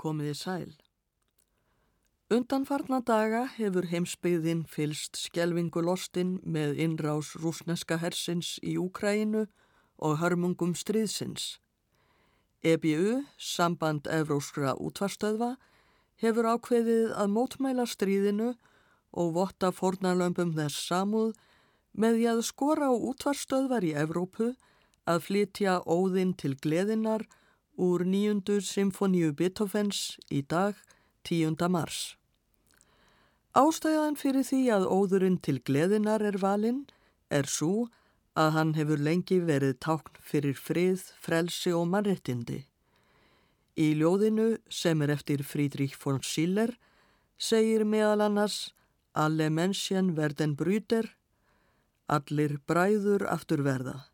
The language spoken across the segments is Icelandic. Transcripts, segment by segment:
komiði sæl. Undanfarna daga hefur heimsbyggðin fylst skjelvingu lostinn með innrás rúsneska hersins í Úkræinu og hörmungum stríðsins. EBU, samband evróskra útvarstöðva, hefur ákveðið að mótmæla stríðinu og votta fornalömpum þess samúð með því að skora á útvarstöðvar í Evrópu að flytja óðinn til gleðinar úr nýjundu symfoníu Beethovens í dag 10. mars. Ástæðan fyrir því að óðurinn til gleðinar er valinn er svo að hann hefur lengi verið tákn fyrir frið, frelsi og mannrettindi. Í ljóðinu sem er eftir Frídrík von Schiller segir meðal annars Alle Menschen werden Brüder, allir bræður aftur verða.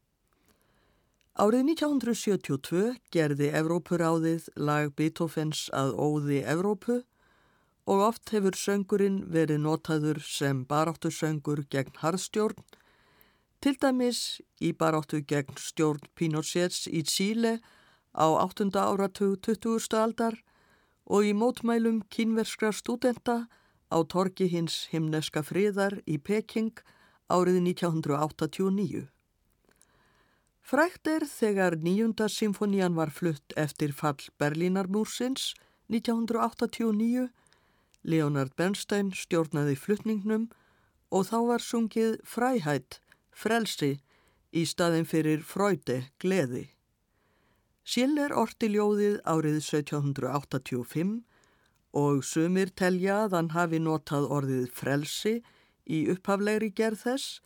Árið 1972 gerði Evrópuráðið lag Beethovens að óði Evrópu og oft hefur söngurinn verið notaður sem baráttu söngur gegn harðstjórn, til dæmis í baráttu gegn stjórn Pinochets í Chile á 8. áratug 20. aldar og í mótmælum kínverskra stúdenta á torki hins himneska friðar í Peking árið 1989. Frækt er þegar nýjunda symfonían var flutt eftir fall Berlínarmúrsins 1989. Leonard Bernstein stjórnaði flutningnum og þá var sungið fræhætt, frelsi, í staðin fyrir fröyde, gleði. Schiller orti ljóðið árið 1785 og sumir telja að hann hafi notað orðið frelsi í upphaflegri gerð þess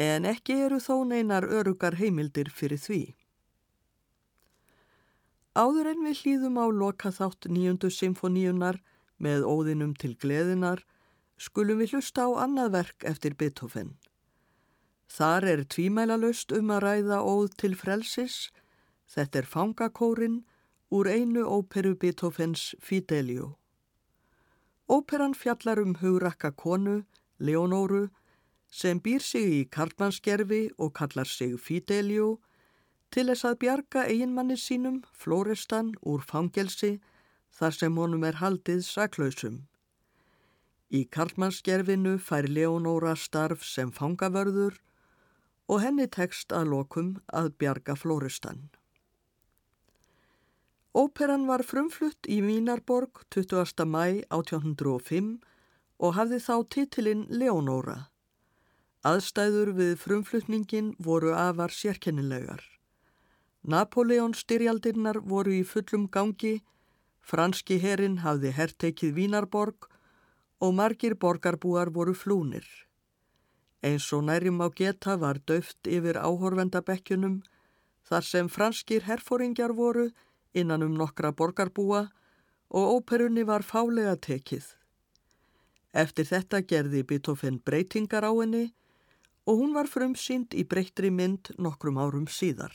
en ekki eru þó neinar örugar heimildir fyrir því. Áður en við hlýðum á loka þátt nýjundu symfoníunar með óðinum til gleðinar skulum við hlusta á annað verk eftir Beethoven. Þar er tvímæla löst um að ræða óð til frelsis, þetta er fangakórin úr einu óperu Beethovens Fidelio. Óperan fjallar um hugrakka konu, Leonóru, sem býr sig í karlmannsgerfi og kallar sig Fidelio til þess að bjarga eiginmanni sínum, Florestan, úr fangelsi þar sem honum er haldið saklausum. Í karlmannsgerfinu fær Leonóra starf sem fangavörður og henni tekst að lokum að bjarga Florestan. Óperan var frumflutt í Vínarborg 20. mæ 1805 og hafði þá titilinn Leonóra. Aðstæður við frumflutningin voru afar sérkennilegar. Napoleon styrjaldirnar voru í fullum gangi, franski herin hafði herrtekið Vínarborg og margir borgarbúar voru flúnir. Eins og nærim á geta var döft yfir áhorvendabekkjunum þar sem franskir herfóringjar voru innan um nokkra borgarbúa og óperunni var fálega tekið. Eftir þetta gerði Beethoven breytingar á henni og hún var frumsýnd í breyttri mynd nokkrum árum síðar.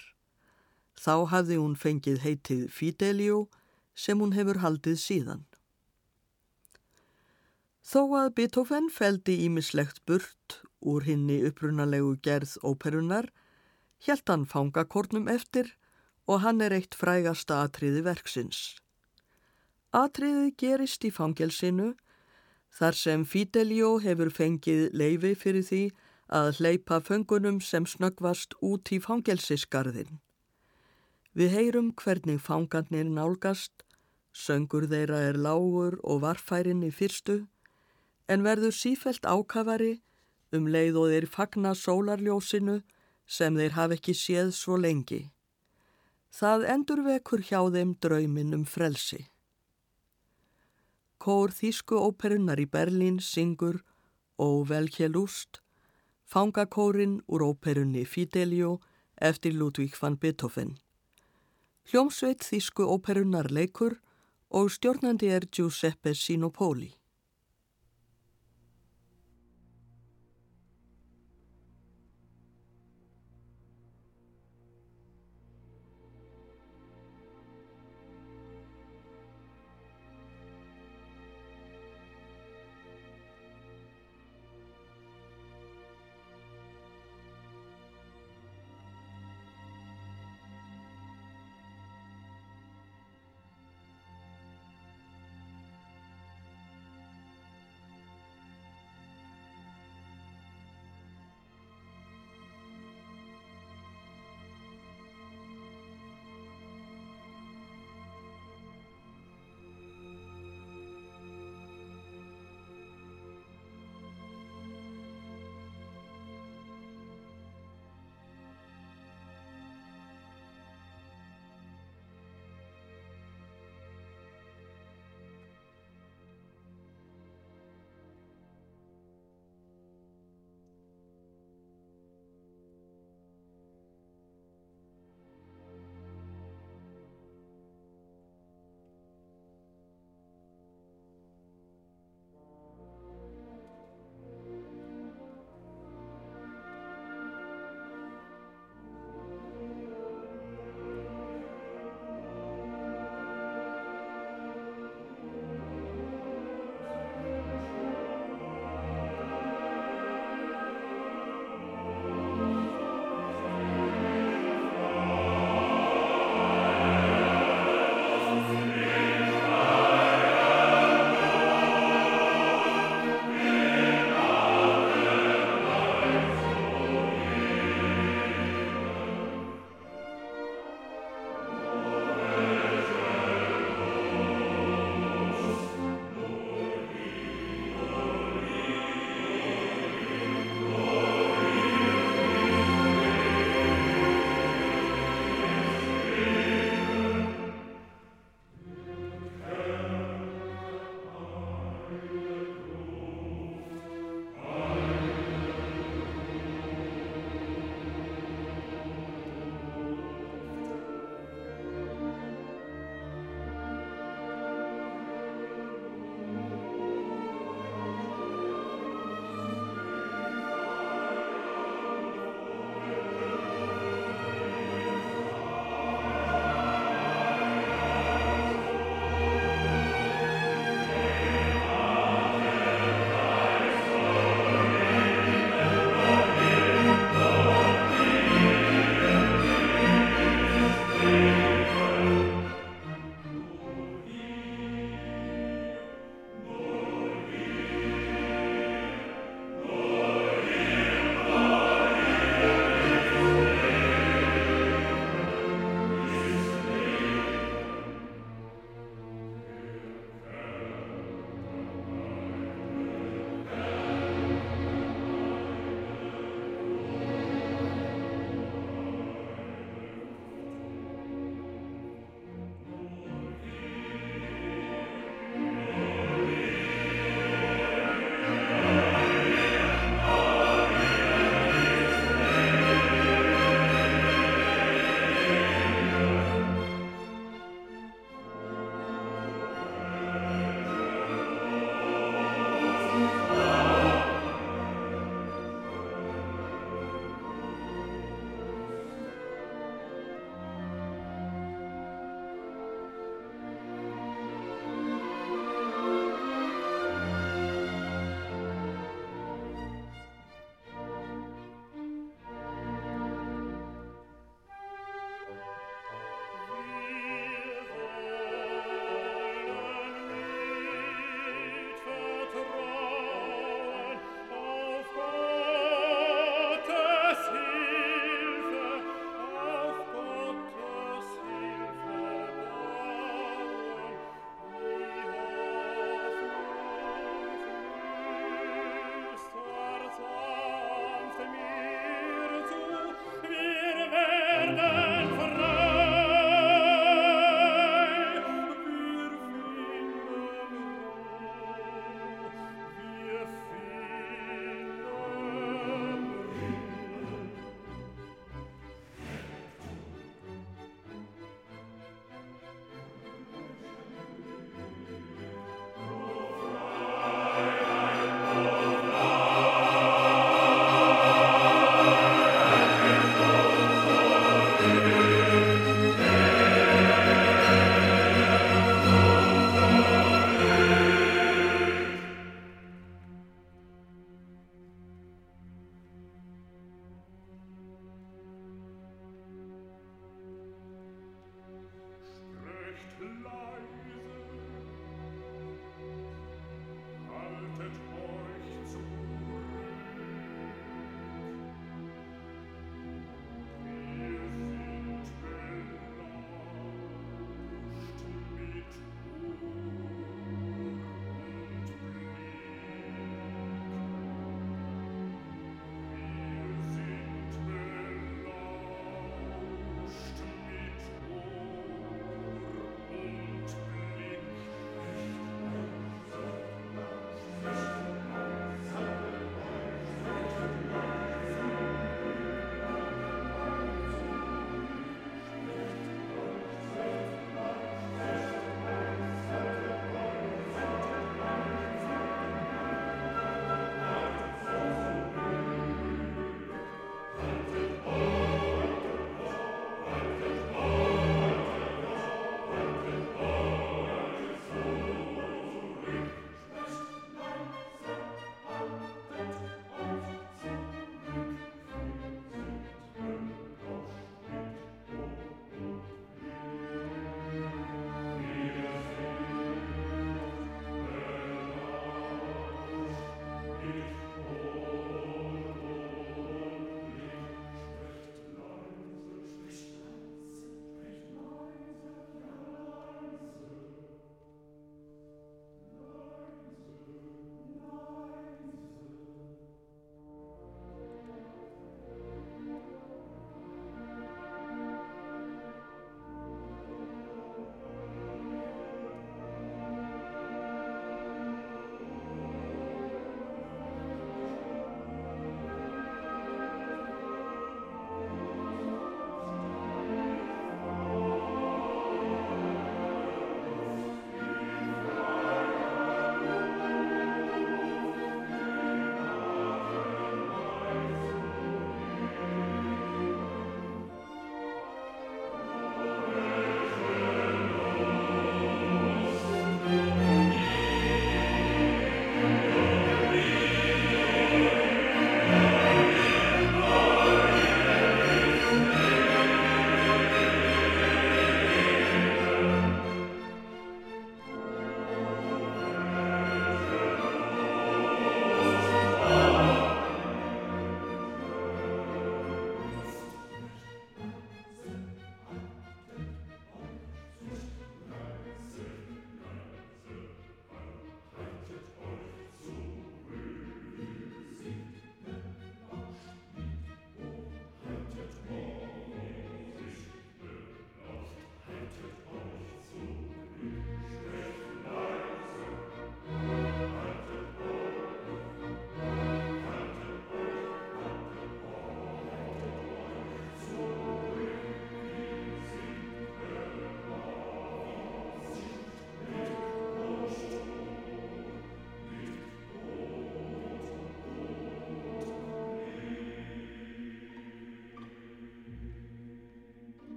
Þá hafði hún fengið heitið Fidelio sem hún hefur haldið síðan. Þó að Beethoven feldi ímislegt burt úr hinni upprunalegu gerð óperunar, hjælt hann fangakornum eftir og hann er eitt frægasta atriði verksins. Atriði gerist í fangelsinu þar sem Fidelio hefur fengið leifi fyrir því að hleypa föngunum sem snöggvast út í fangelsisgarðin. Við heyrum hvernig fangarnir nálgast, söngur þeirra er lágur og varfærin í fyrstu, en verður sífelt ákafari um leið og þeir fagna sólarljósinu sem þeir hafi ekki séð svo lengi. Það endur vekur hjá þeim draumin um frelsi. Kór Þísku óperunar í Berlín syngur og velkjelúst Fangakórin úr óperunni Fidelio eftir Ludvík van Beethoven. Hljómsveit þýsku óperunnar leikur og stjórnandi er Giuseppe Sinopoli.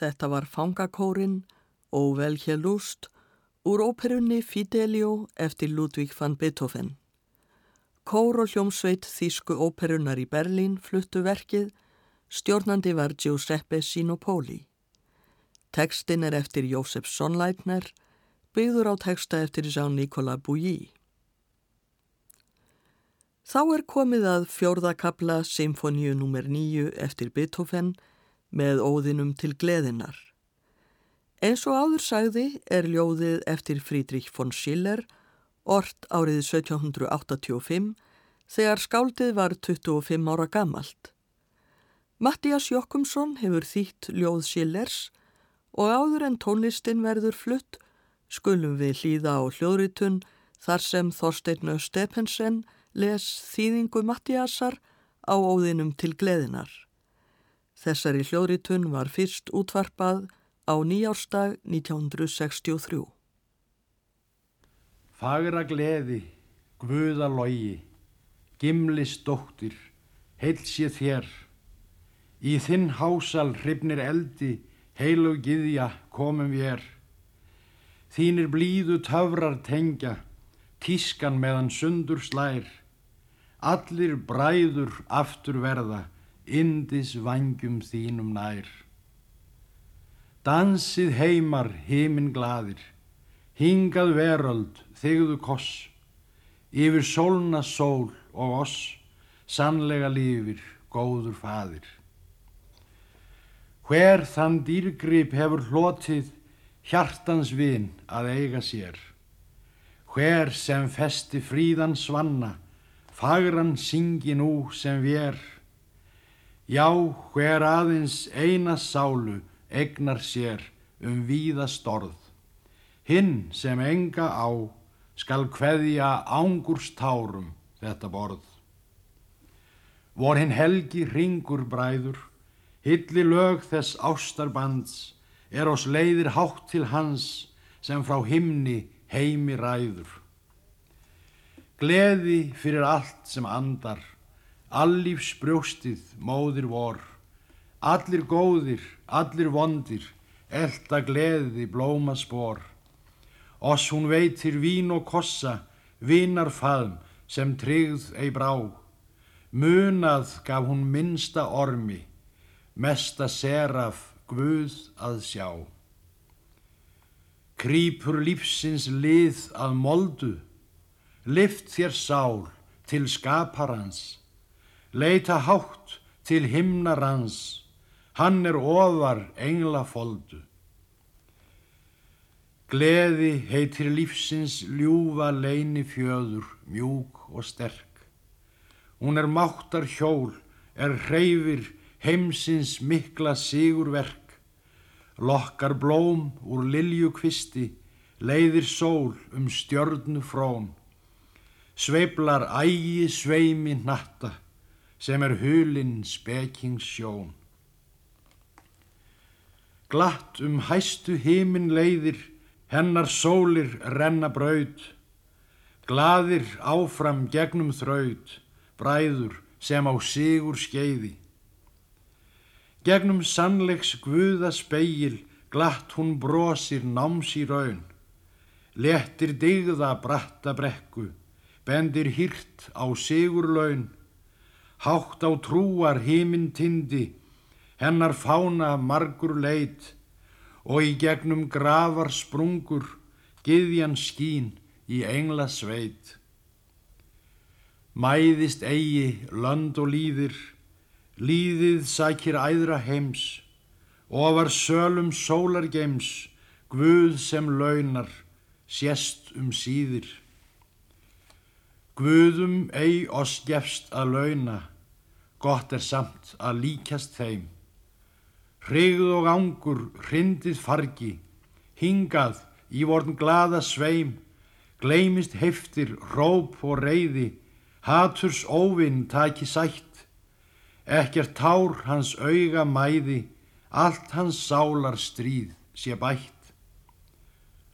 Þetta var Fangakórin og Velhje Lust úr óperunni Fidelio eftir Ludvík van Beethoven. Kór og hljómsveit Þísku óperunar í Berlín fluttu verkið, stjórnandi var Giuseppe Sinopoli. Tekstin er eftir Jósef Sonnleitner, byggður á teksta eftir Jean-Nicolas Bouilly. Þá er komið að fjórðakabla Symfoníu nr. 9 eftir Beethoven með óðinum til gleðinar. Eins og áður sagði er ljóðið eftir Friedrich von Schiller ort árið 1785 þegar skáldið var 25 ára gamalt. Mattias Jokkumsson hefur þýtt ljóð Schillers og áður en tónlistin verður flutt skulum við hlýða á hljóðritun þar sem Þorstein Stepensen les þýðingu Mattiasar á óðinum til gleðinar. Þessari hljóðritun var fyrst útvarpað á nýjárstag 1963. Fagra gleði, guða logi, gimlis dóttir, heilsið þér. Í þinn hásal hrifnir eldi, heilu giðja komum við er. Þínir blíðu töfrar tengja, tískan meðan sundur slær. Allir bræður aftur verða, indis vangjum þínum nær. Dansið heimar heiminn gladir, hingað veröld þegðu koss, yfir sólna sól og oss, sannlega lífir, góður fadir. Hver þann dýrgrip hefur hlotið hjartans vin að eiga sér, hver sem festi fríðan svanna, fagran syngi nú sem vér, já hver aðeins eina sálu egnar sér um víða storð, hinn sem enga á skal kveðja ángúrstárum þetta borð. Vor hinn helgi ringur bræður, hilli lög þess ástarbands, er oss leiðir hátt til hans sem frá himni heimi ræður. Gleði fyrir allt sem andar, allífs brjóstið móðir vor, allir góðir, allir vondir, elda gleði blóma spór. Oss hún veitir vín og kossa, vinar faðm sem tryggð ei brá, munað gaf hún minsta ormi, mesta seraf Guð að sjá. Krýpur lífsins lið að moldu, lift þér sál til skaparans, leita hátt til himnarans, hann er ofar engla foldu. Gleði heitir lífsins ljúfa leini fjöður, mjúk og sterk. Hún er máttar hjól, er hreyfir heimsins mikla sigurverk. Lokkar blóm úr liljukvisti, leiðir sól um stjörnu frón. Sveiblar ægi sveimi natta, sem er hulinn spekings sjón. Glatt um hæstu heimin leiðir, hennar sólir renna braud. Gladir áfram gegnum þraud, bræður sem á sigur skeiði. Gegnum sannleiks guða speil, glatt hún brosir náms í raun. Lettir digða bratta brekku, bendir hýrt á sigur laun. Hátt á trúar híminn tindi, hennar fána margur leit og í gegnum grafar sprungur, giðjan skín í engla sveit. Mæðist eigi lönd og líðir, Líðið sækir æðra heims, ofar sölum sólargeims, Guð sem launar, sérst um síðir. Guðum ei oss gefst að launa, gott er samt að líkjast þeim. Hrigð og ángur, hrindið fargi, hingað í vorn glada sveim, gleimist heftir, róp og reyði, haturs óvinn taki sætt, Ekkert tár hans auga mæði, allt hans sálar stríð sé bætt.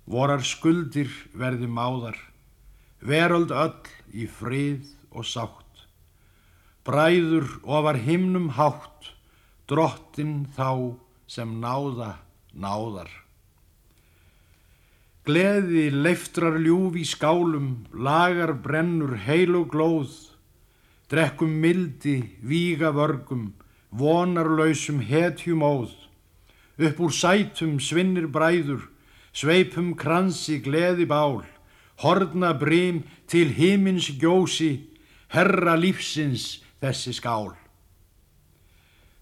Vorar skuldir verði máðar, veröld öll í frið og sátt. Bræður ofar himnum hátt, drottin þá sem náða náðar. Gleði leiftrar ljúf í skálum, lagar brennur heil og glóð, drekkum mildi, víga vörgum, vonarlausum hetjum óð, upp úr sætum svinnir bræður, sveipum kransi gleði bál, horna brím til himins gjósi, herra lífsins þessi skál.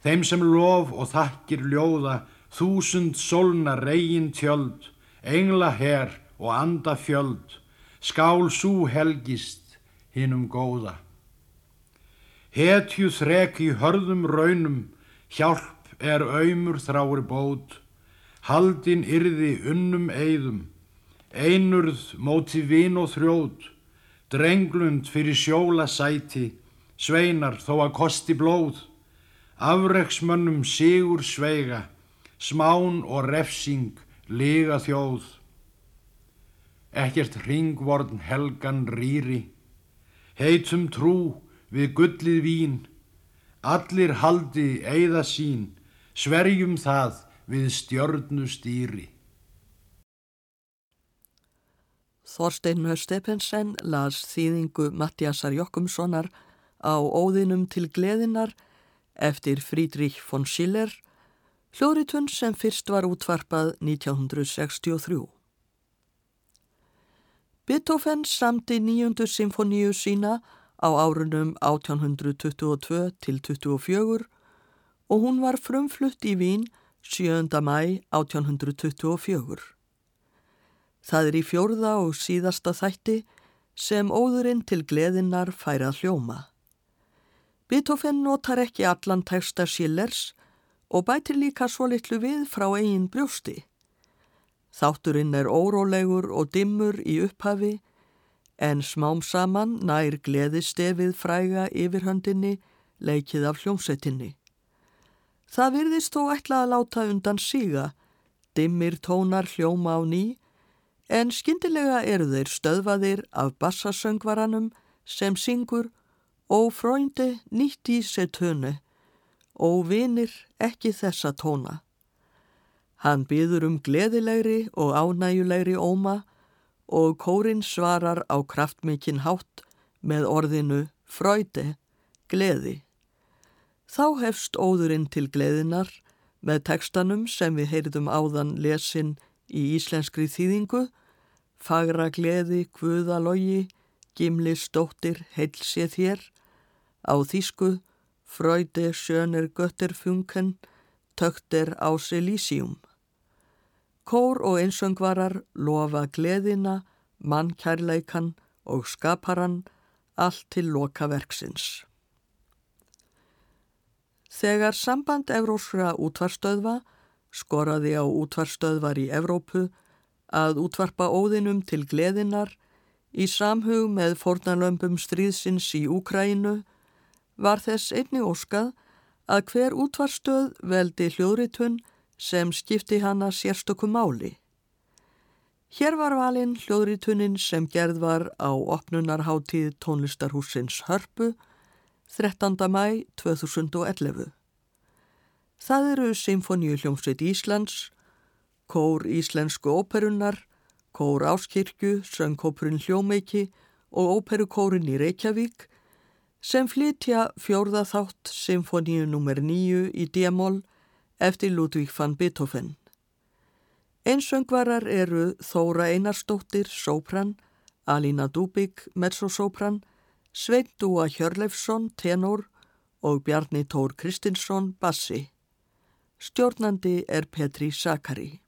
Þeim sem lof og þakkir ljóða, þúsund solna reygin tjöld, engla her og anda fjöld, skál sú helgist hinnum góða. Hetju þrek í hörðum raunum, hjálp er auðmur þráir bót, haldin yrði unnum eigðum, einurð móti vin og þrjót, drenglund fyrir sjóla sæti, sveinar þó að kosti blóð, afreiksmönnum sigur sveiga, smán og refsing liga þjóð. Ekkert ringvorn helgan rýri, heitum trú við gullið vín, allir haldi eigða sín, sverjum það við stjörnu Þorstein Stephensen las þýðingu Mattiasar Jokkumssonar á óðinum til gleðinar eftir Friedrich von Schiller, hljóðritun sem fyrst var útvarpað 1963. Beethoven samti nýjundu symfoníu sína á árunum 1822 til 24 og hún var frumflutt í Vín 7. mæ 1824. Það er í fjórða og síðasta þætti sem óðurinn til gleðinnar færað hljóma. Beethoven notar ekki allan texta Schillers og bætir líka svo litlu við frá eigin brjósti. Þátturinn er órólegur og dimmur í upphafi en smám saman nær gleðistefið fræga yfirhöndinni leikið af hljómsettinni. Það virðist þó ætla að láta undan síga, dimmir tónar hljóma á ný en skyndilega eru þeir stöðvaðir af bassasöngvaranum sem syngur Ó fröyndi nýtt í sér tönu, ó vinir ekki þessa tóna. Hann byður um gleðilegri og ánægulegri óma og kórin svarar á kraftmikinn hátt með orðinu fröyndi, gleði. Þá hefst óðurinn til gleðinar með tekstanum sem við heyrðum áðan lesin í íslenskri þýðingu, fagra gleði, guðalogi, gimli stóttir, heilsið þér, Á þýsku Freude schöner Götterfunken tökter á Selísium. Kór og einsöngvarar lofa gleðina, mannkærleikan og skaparan allt til loka verksins. Þegar samband Evróskra útvarstöðva skoraði á útvarstöðvar í Evrópu að útvarpa óðinum til gleðinar í samhug með fornalömpum stríðsins í Úkrænu var þess einni óskað að hver útvarstöð veldi hljóðritun sem skipti hana sérstökum máli. Hér var valinn hljóðritunin sem gerð var á opnunarháttíð tónlistarhúsins Hörpu 13. mæ 2011. Það eru Symfoníu hljómsveit Íslands, Kór Íslensku óperunar, Kór Áskirkju, Söngkópurinn Hljómeiki og Óperukórin í Reykjavík sem flytja fjórða þátt Symfoníu nr. 9 í D-moll eftir Ludvík van Beethoven. Einsöngvarar eru Þóra Einarstóttir, sópran, Alína Dúbík, mezzosópran, Svein Dúa Hjörleifsson, tenor og Bjarni Tór Kristinsson, bassi. Stjórnandi er Petri Sakari.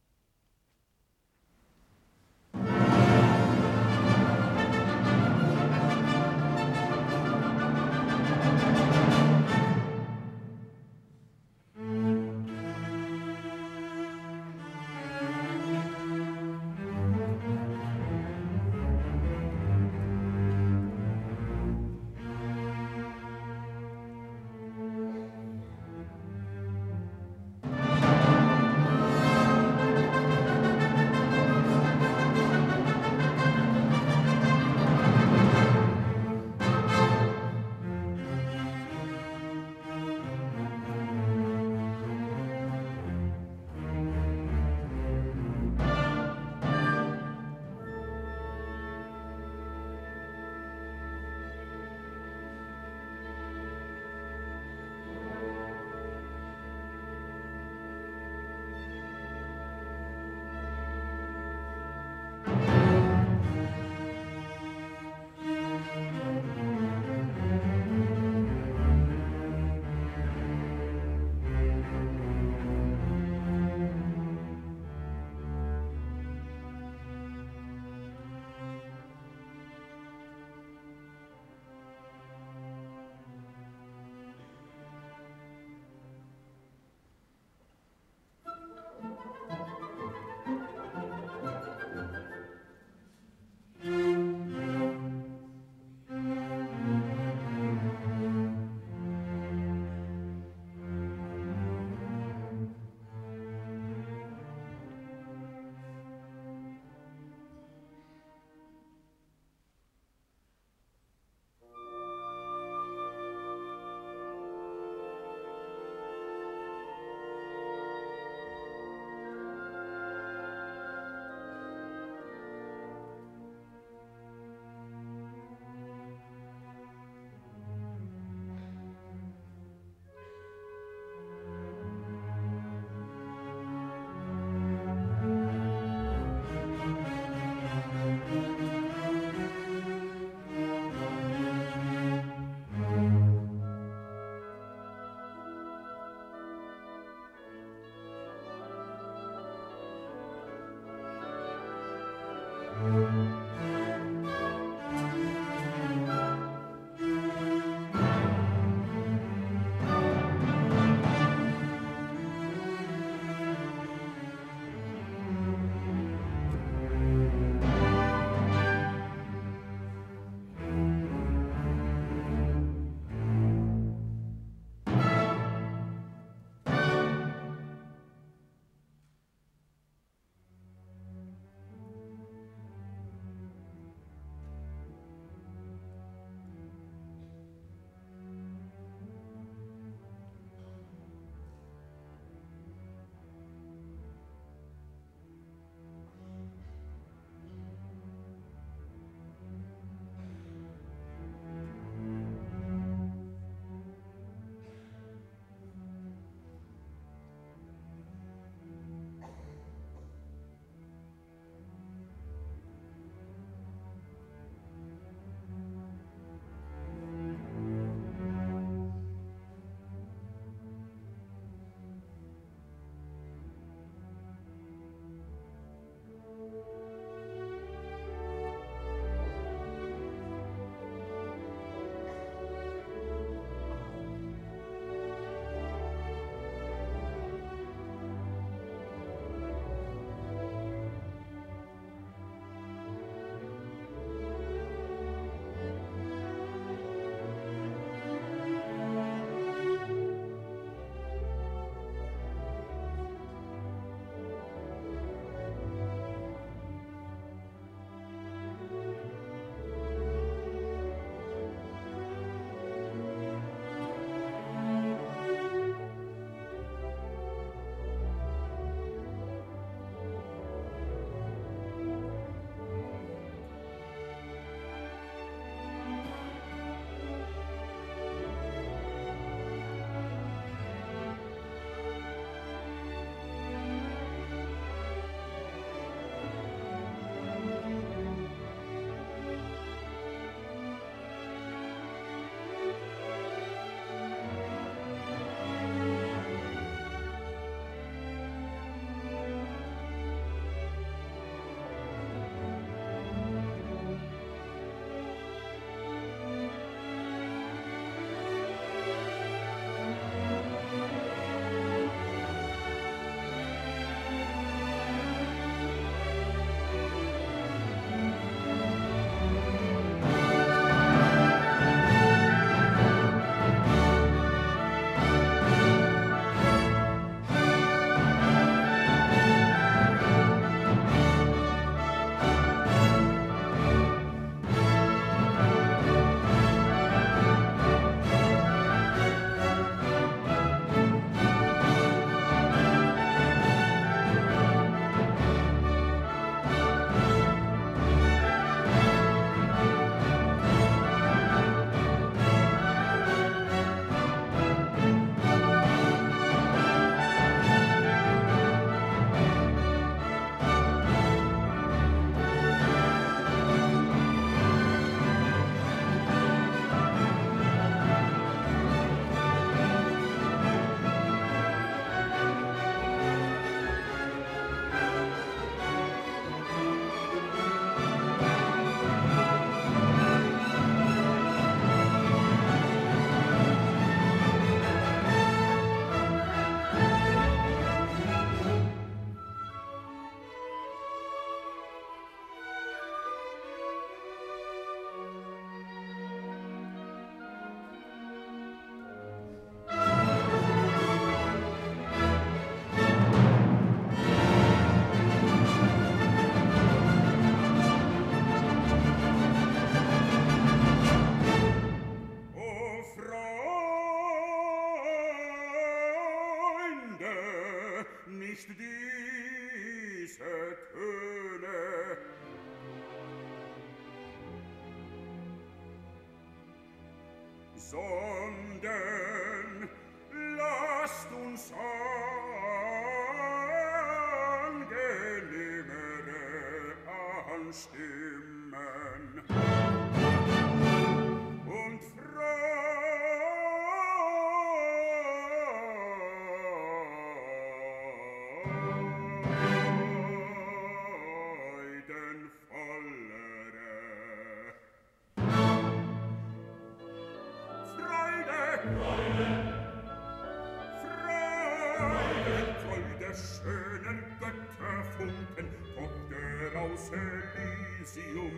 Schönen Götterfunken, Tochter aus Elysium.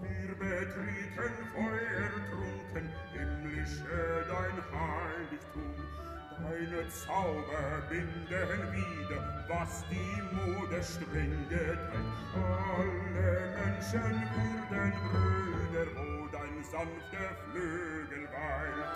Wir betreten feuertrunken, himmlische dein Heiligtum. Deine Zauber binden wieder, was die Mode streng. Alle Menschen würden Brüder, wo dein sanfter Flügel weilt.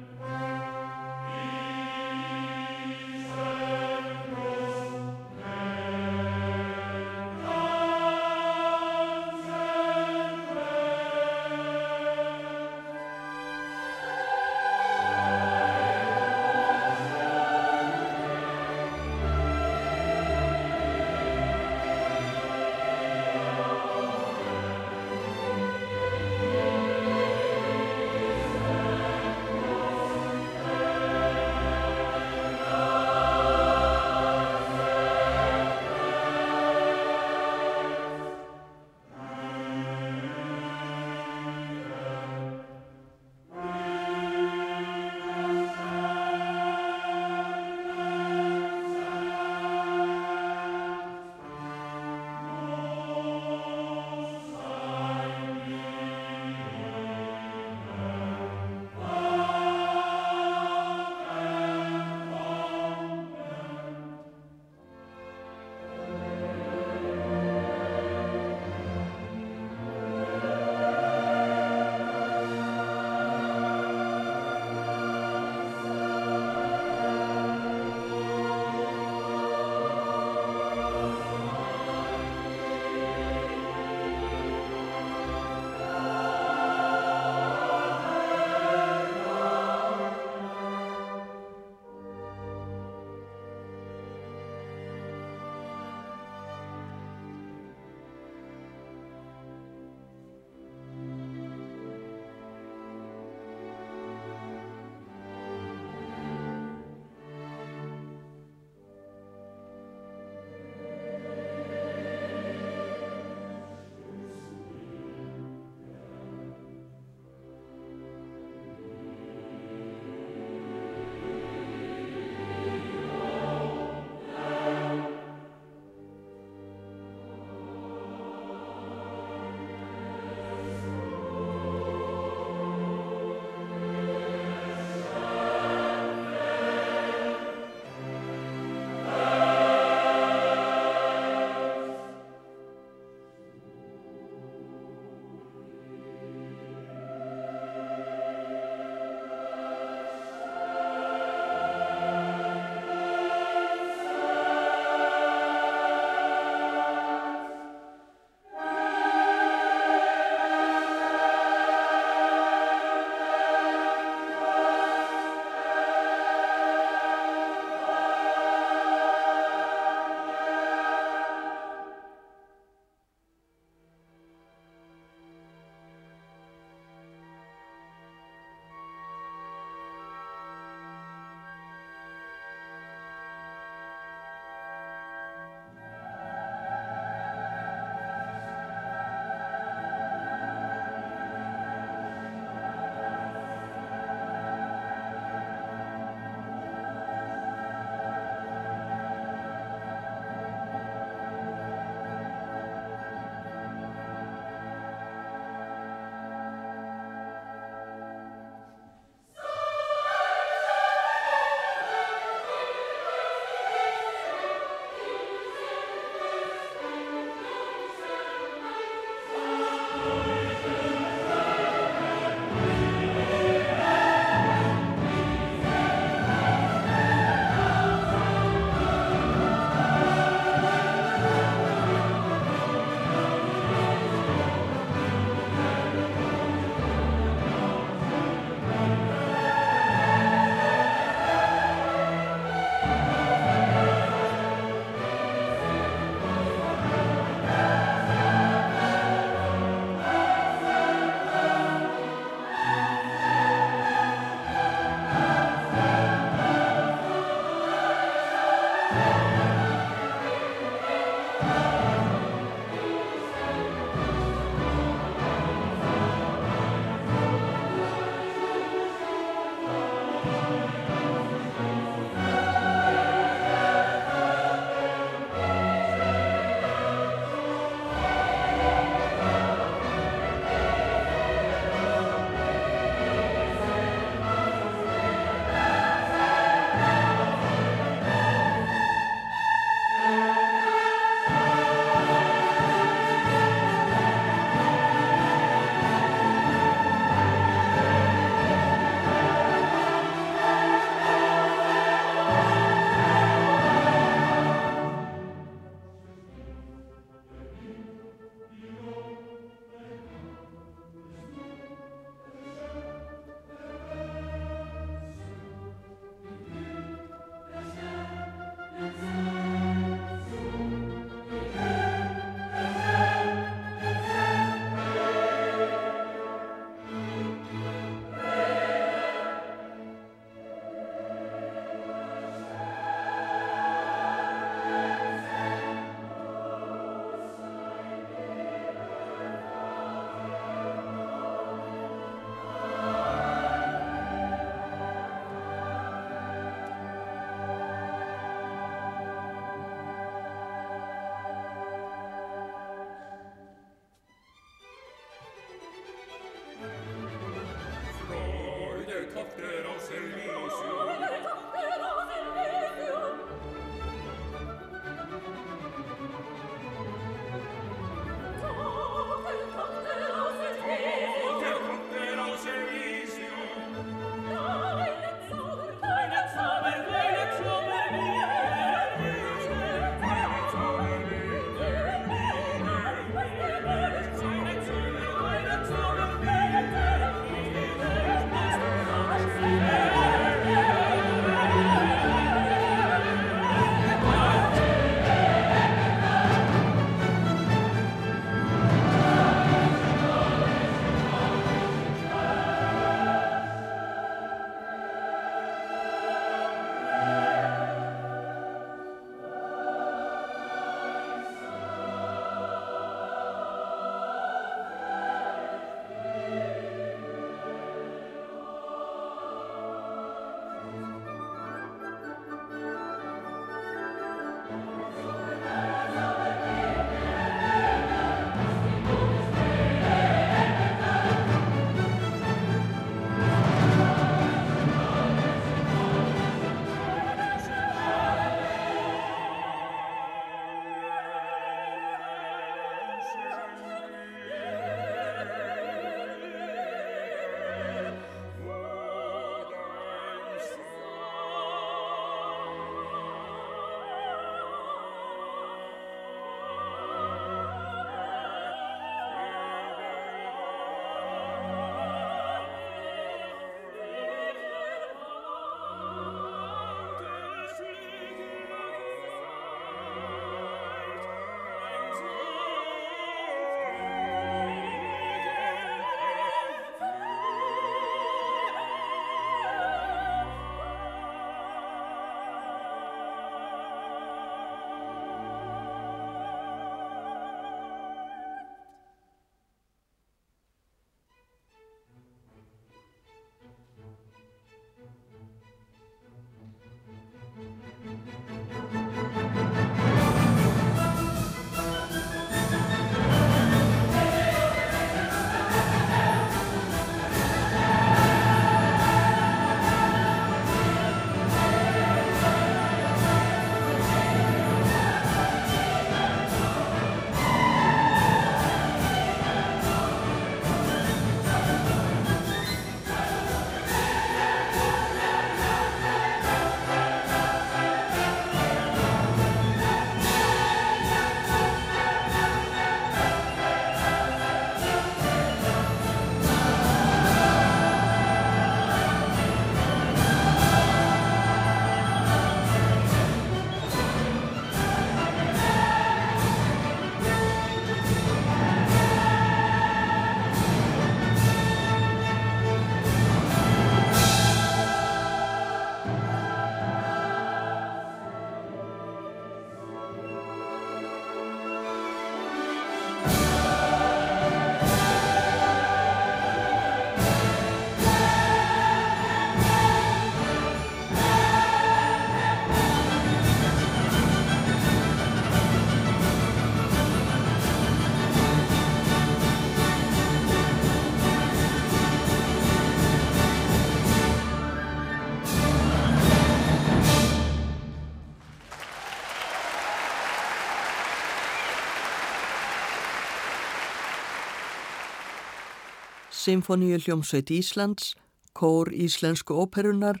Sinfoníu hljómsveit Íslands, Kór Íslensku óperunar,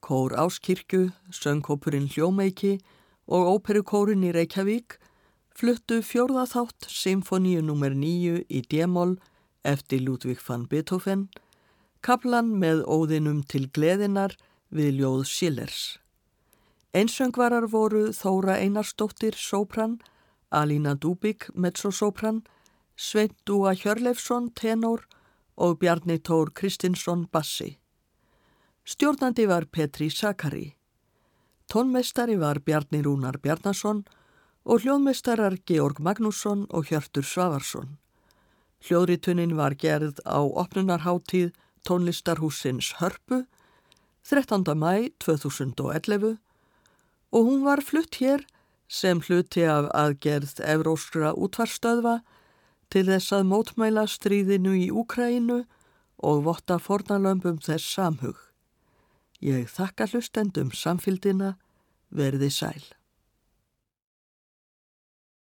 Kór Áskirkju, Söngkópurinn Hljómeiki og Óperukórin í Reykjavík fluttu fjórðaþátt Sinfoníu nr. 9 í D-moll eftir Ludvig van Beethoven, kaplan með óðinum til gleðinar við ljóð Schillers. Einsöngvarar voru Þóra Einarstóttir sopran, Alína Dúbik mezzosopran, Sveint Dúa Hjörleifsson tenor og Bjarni Tór Kristinsson bassi. Stjórnandi var Petri Sakari. Tónmestari var Bjarni Rúnar Bjarnason og hljóðmestarar Georg Magnússon og Hjörtur Svavarsson. Hljóðritunin var gerð á opnunarháttíð tónlistarhúsins Hörpu 13. mæ 2011 og hún var flutt hér sem hluti af aðgerð Evróskra útvarstöðva til þess að mótmæla stríðinu í Úkræinu og votta fornalömpum þess samhug. Ég þakka hlustendum samfildina, verði sæl.